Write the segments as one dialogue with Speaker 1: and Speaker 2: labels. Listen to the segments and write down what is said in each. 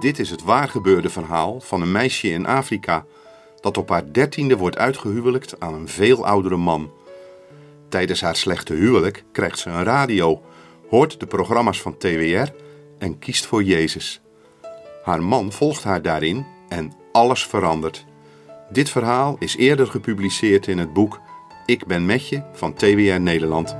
Speaker 1: Dit is het waargebeurde verhaal van een meisje in Afrika dat op haar dertiende wordt uitgehuwelijkt aan een veel oudere man. Tijdens haar slechte huwelijk krijgt ze een radio, hoort de programma's van TWR en kiest voor Jezus. Haar man volgt haar daarin en alles verandert. Dit verhaal is eerder gepubliceerd in het boek Ik ben met je van TWR Nederland.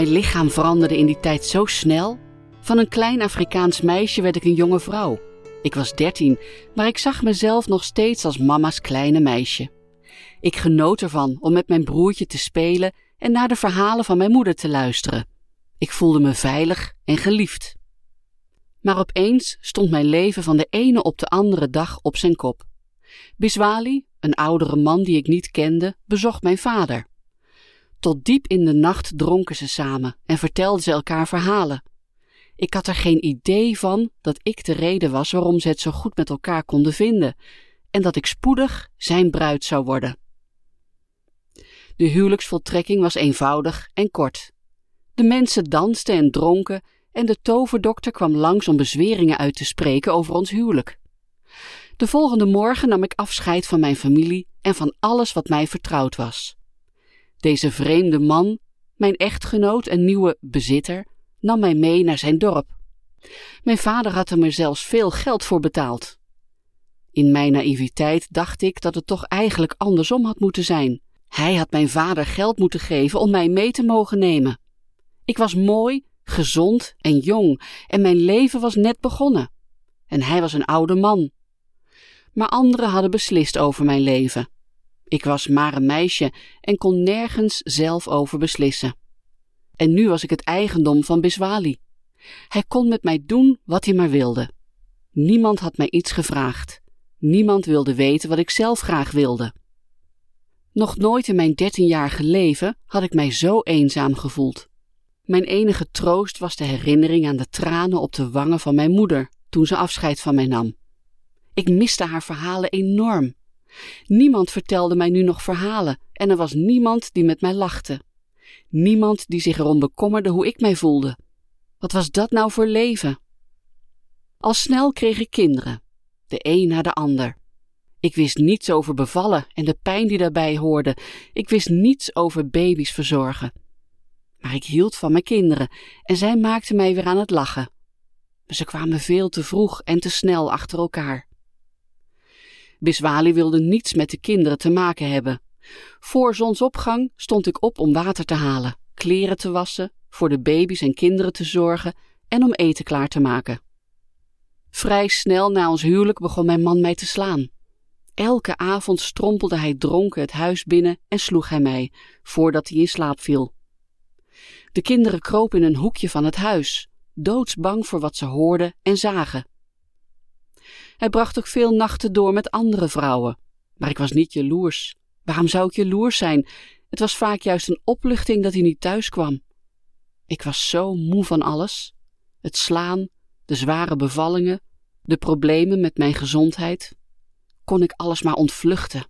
Speaker 2: Mijn lichaam veranderde in die tijd zo snel. Van een klein Afrikaans meisje werd ik een jonge vrouw. Ik was dertien, maar ik zag mezelf nog steeds als mama's kleine meisje. Ik genoot ervan om met mijn broertje te spelen en naar de verhalen van mijn moeder te luisteren. Ik voelde me veilig en geliefd. Maar opeens stond mijn leven van de ene op de andere dag op zijn kop. Biswali, een oudere man die ik niet kende, bezocht mijn vader. Tot diep in de nacht dronken ze samen en vertelden ze elkaar verhalen. Ik had er geen idee van dat ik de reden was waarom ze het zo goed met elkaar konden vinden en dat ik spoedig zijn bruid zou worden. De huwelijksvoltrekking was eenvoudig en kort. De mensen dansten en dronken en de toverdokter kwam langs om bezweringen uit te spreken over ons huwelijk. De volgende morgen nam ik afscheid van mijn familie en van alles wat mij vertrouwd was. Deze vreemde man, mijn echtgenoot en nieuwe bezitter, nam mij mee naar zijn dorp. Mijn vader had er zelfs veel geld voor betaald. In mijn naïviteit dacht ik dat het toch eigenlijk andersom had moeten zijn. Hij had mijn vader geld moeten geven om mij mee te mogen nemen. Ik was mooi, gezond en jong en mijn leven was net begonnen. En hij was een oude man. Maar anderen hadden beslist over mijn leven. Ik was maar een meisje en kon nergens zelf over beslissen. En nu was ik het eigendom van Biswali. Hij kon met mij doen wat hij maar wilde. Niemand had mij iets gevraagd. Niemand wilde weten wat ik zelf graag wilde. Nog nooit in mijn dertienjarige leven had ik mij zo eenzaam gevoeld. Mijn enige troost was de herinnering aan de tranen op de wangen van mijn moeder toen ze afscheid van mij nam. Ik miste haar verhalen enorm. Niemand vertelde mij nu nog verhalen en er was niemand die met mij lachte. Niemand die zich erom bekommerde hoe ik mij voelde. Wat was dat nou voor leven? Al snel kreeg ik kinderen, de een na de ander. Ik wist niets over bevallen en de pijn die daarbij hoorde. Ik wist niets over baby's verzorgen. Maar ik hield van mijn kinderen en zij maakten mij weer aan het lachen. Maar ze kwamen veel te vroeg en te snel achter elkaar. Biswali wilde niets met de kinderen te maken hebben. Voor zonsopgang stond ik op om water te halen, kleren te wassen, voor de baby's en kinderen te zorgen en om eten klaar te maken. Vrij snel na ons huwelijk begon mijn man mij te slaan. Elke avond strompelde hij dronken het huis binnen en sloeg hij mij, voordat hij in slaap viel. De kinderen kropen in een hoekje van het huis, doodsbang voor wat ze hoorden en zagen. Hij bracht ook veel nachten door met andere vrouwen. Maar ik was niet jaloers. Waarom zou ik jaloers zijn? Het was vaak juist een opluchting dat hij niet thuis kwam. Ik was zo moe van alles. Het slaan, de zware bevallingen, de problemen met mijn gezondheid. Kon ik alles maar ontvluchten.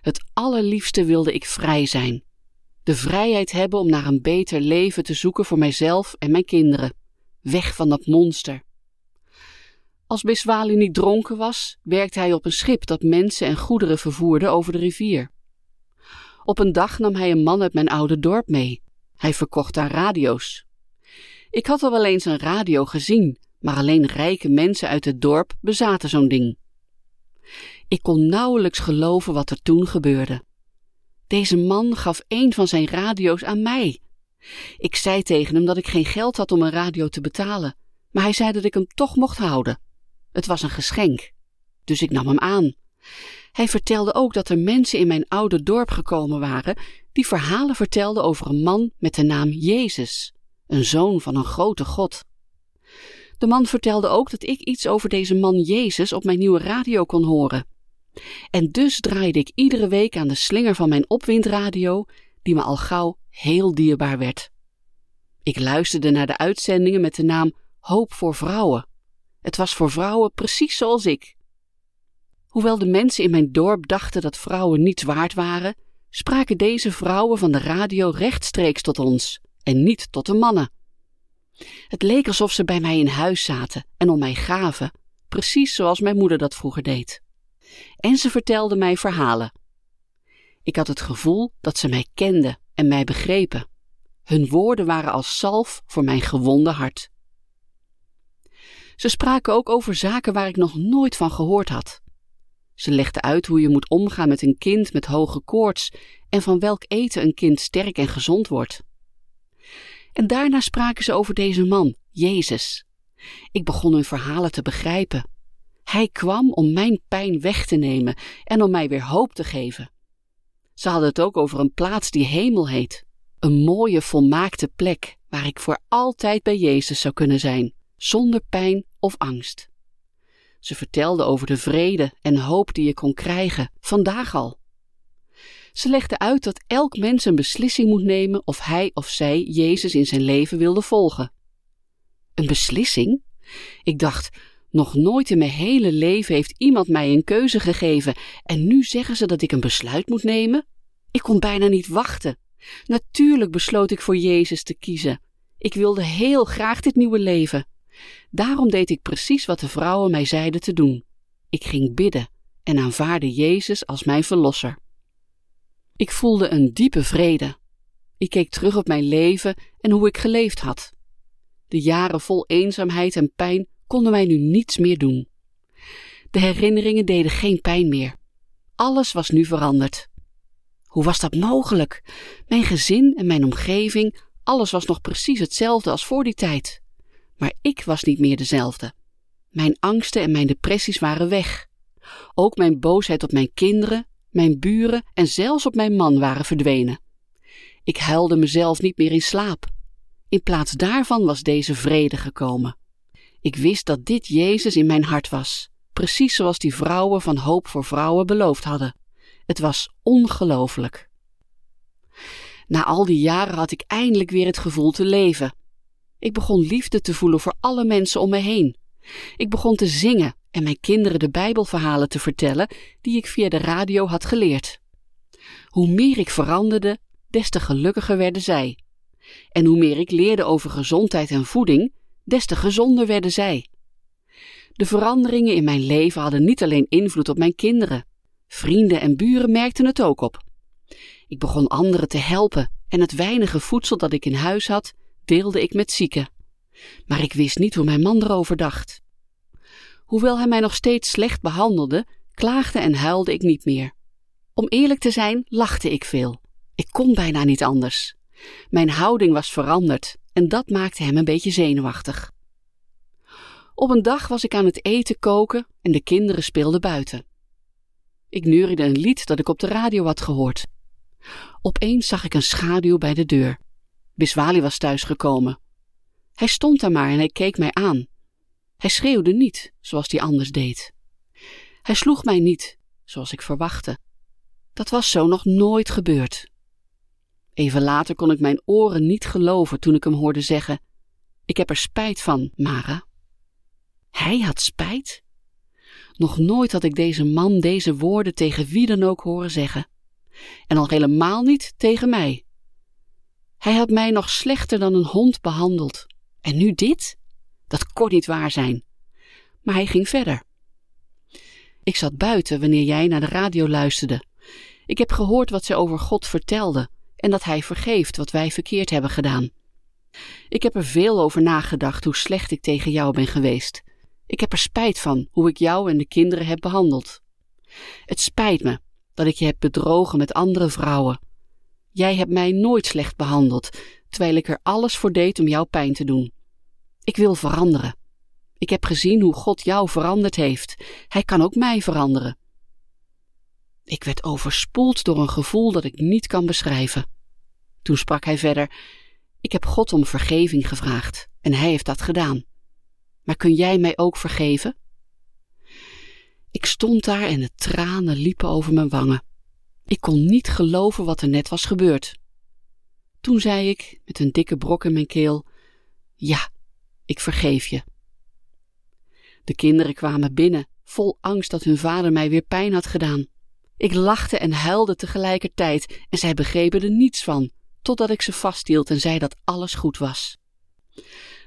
Speaker 2: Het allerliefste wilde ik vrij zijn. De vrijheid hebben om naar een beter leven te zoeken voor mijzelf en mijn kinderen. Weg van dat monster. Als Biswali niet dronken was, werkte hij op een schip dat mensen en goederen vervoerde over de rivier. Op een dag nam hij een man uit mijn oude dorp mee. Hij verkocht daar radio's. Ik had al wel eens een radio gezien, maar alleen rijke mensen uit het dorp bezaten zo'n ding. Ik kon nauwelijks geloven wat er toen gebeurde. Deze man gaf een van zijn radio's aan mij. Ik zei tegen hem dat ik geen geld had om een radio te betalen, maar hij zei dat ik hem toch mocht houden. Het was een geschenk, dus ik nam hem aan. Hij vertelde ook dat er mensen in mijn oude dorp gekomen waren die verhalen vertelden over een man met de naam Jezus, een zoon van een grote God. De man vertelde ook dat ik iets over deze man Jezus op mijn nieuwe radio kon horen. En dus draaide ik iedere week aan de slinger van mijn opwindradio, die me al gauw heel dierbaar werd. Ik luisterde naar de uitzendingen met de naam Hoop voor Vrouwen. Het was voor vrouwen precies zoals ik. Hoewel de mensen in mijn dorp dachten dat vrouwen niets waard waren, spraken deze vrouwen van de radio rechtstreeks tot ons en niet tot de mannen. Het leek alsof ze bij mij in huis zaten en om mij gaven, precies zoals mijn moeder dat vroeger deed. En ze vertelden mij verhalen. Ik had het gevoel dat ze mij kenden en mij begrepen. Hun woorden waren als zalf voor mijn gewonde hart. Ze spraken ook over zaken waar ik nog nooit van gehoord had. Ze legden uit hoe je moet omgaan met een kind met hoge koorts en van welk eten een kind sterk en gezond wordt. En daarna spraken ze over deze man, Jezus. Ik begon hun verhalen te begrijpen. Hij kwam om mijn pijn weg te nemen en om mij weer hoop te geven. Ze hadden het ook over een plaats die hemel heet. Een mooie, volmaakte plek waar ik voor altijd bij Jezus zou kunnen zijn, zonder pijn of angst. Ze vertelden over de vrede en hoop die je kon krijgen, vandaag al. Ze legde uit dat elk mens een beslissing moet nemen of hij of zij Jezus in zijn leven wilde volgen. Een beslissing? Ik dacht, nog nooit in mijn hele leven heeft iemand mij een keuze gegeven en nu zeggen ze dat ik een besluit moet nemen? Ik kon bijna niet wachten. Natuurlijk besloot ik voor Jezus te kiezen. Ik wilde heel graag dit nieuwe leven. Daarom deed ik precies wat de vrouwen mij zeiden te doen. Ik ging bidden en aanvaarde Jezus als mijn verlosser. Ik voelde een diepe vrede. Ik keek terug op mijn leven en hoe ik geleefd had. De jaren vol eenzaamheid en pijn konden mij nu niets meer doen. De herinneringen deden geen pijn meer. Alles was nu veranderd. Hoe was dat mogelijk? Mijn gezin en mijn omgeving, alles was nog precies hetzelfde als voor die tijd. Maar ik was niet meer dezelfde. Mijn angsten en mijn depressies waren weg. Ook mijn boosheid op mijn kinderen, mijn buren en zelfs op mijn man waren verdwenen. Ik huilde mezelf niet meer in slaap. In plaats daarvan was deze vrede gekomen. Ik wist dat dit Jezus in mijn hart was, precies zoals die vrouwen van Hoop voor Vrouwen beloofd hadden. Het was ongelooflijk. Na al die jaren had ik eindelijk weer het gevoel te leven. Ik begon liefde te voelen voor alle mensen om me heen. Ik begon te zingen en mijn kinderen de Bijbelverhalen te vertellen die ik via de radio had geleerd. Hoe meer ik veranderde, des te gelukkiger werden zij. En hoe meer ik leerde over gezondheid en voeding, des te gezonder werden zij. De veranderingen in mijn leven hadden niet alleen invloed op mijn kinderen. Vrienden en buren merkten het ook op. Ik begon anderen te helpen en het weinige voedsel dat ik in huis had, deelde ik met zieken. Maar ik wist niet hoe mijn man erover dacht. Hoewel hij mij nog steeds slecht behandelde, klaagde en huilde ik niet meer. Om eerlijk te zijn, lachte ik veel. Ik kon bijna niet anders. Mijn houding was veranderd en dat maakte hem een beetje zenuwachtig. Op een dag was ik aan het eten koken en de kinderen speelden buiten. Ik neuriede een lied dat ik op de radio had gehoord. Opeens zag ik een schaduw bij de deur. Biswali was thuisgekomen. Hij stond daar maar en hij keek mij aan. Hij schreeuwde niet, zoals hij anders deed. Hij sloeg mij niet, zoals ik verwachtte. Dat was zo nog nooit gebeurd. Even later kon ik mijn oren niet geloven toen ik hem hoorde zeggen: Ik heb er spijt van, Mara. Hij had spijt? Nog nooit had ik deze man deze woorden tegen wie dan ook horen zeggen. En al helemaal niet tegen mij. Hij had mij nog slechter dan een hond behandeld. En nu dit? Dat kon niet waar zijn. Maar hij ging verder. Ik zat buiten wanneer jij naar de radio luisterde. Ik heb gehoord wat zij over God vertelde en dat Hij vergeeft wat wij verkeerd hebben gedaan. Ik heb er veel over nagedacht hoe slecht ik tegen jou ben geweest. Ik heb er spijt van hoe ik jou en de kinderen heb behandeld. Het spijt me dat ik je heb bedrogen met andere vrouwen. Jij hebt mij nooit slecht behandeld, terwijl ik er alles voor deed om jou pijn te doen. Ik wil veranderen. Ik heb gezien hoe God jou veranderd heeft. Hij kan ook mij veranderen. Ik werd overspoeld door een gevoel dat ik niet kan beschrijven. Toen sprak hij verder: Ik heb God om vergeving gevraagd en hij heeft dat gedaan. Maar kun jij mij ook vergeven? Ik stond daar en de tranen liepen over mijn wangen. Ik kon niet geloven wat er net was gebeurd. Toen zei ik, met een dikke brok in mijn keel: Ja, ik vergeef je. De kinderen kwamen binnen vol angst dat hun vader mij weer pijn had gedaan. Ik lachte en huilde tegelijkertijd en zij begrepen er niets van, totdat ik ze vasthield en zei dat alles goed was.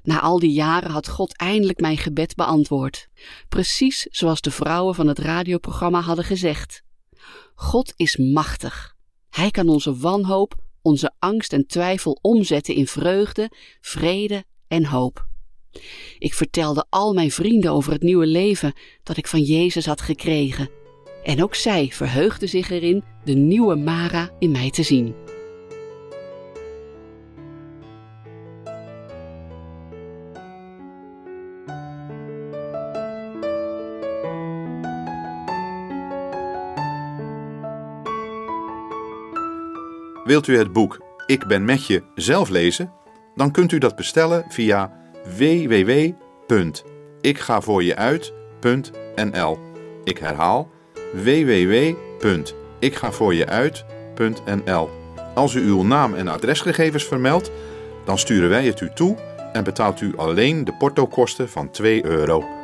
Speaker 2: Na al die jaren had God eindelijk mijn gebed beantwoord, precies zoals de vrouwen van het radioprogramma hadden gezegd. God is machtig. Hij kan onze wanhoop, onze angst en twijfel omzetten in vreugde, vrede en hoop. Ik vertelde al mijn vrienden over het nieuwe leven dat ik van Jezus had gekregen. En ook zij verheugden zich erin de nieuwe Mara in mij te zien.
Speaker 3: Wilt u het boek Ik ben met je zelf lezen? Dan kunt u dat bestellen via www.ikgavoorjeuit.nl. Ik herhaal www.ikgavoorjeuit.nl. Als u uw naam en adresgegevens vermeldt, dan sturen wij het u toe en betaalt u alleen de portokosten van 2 euro.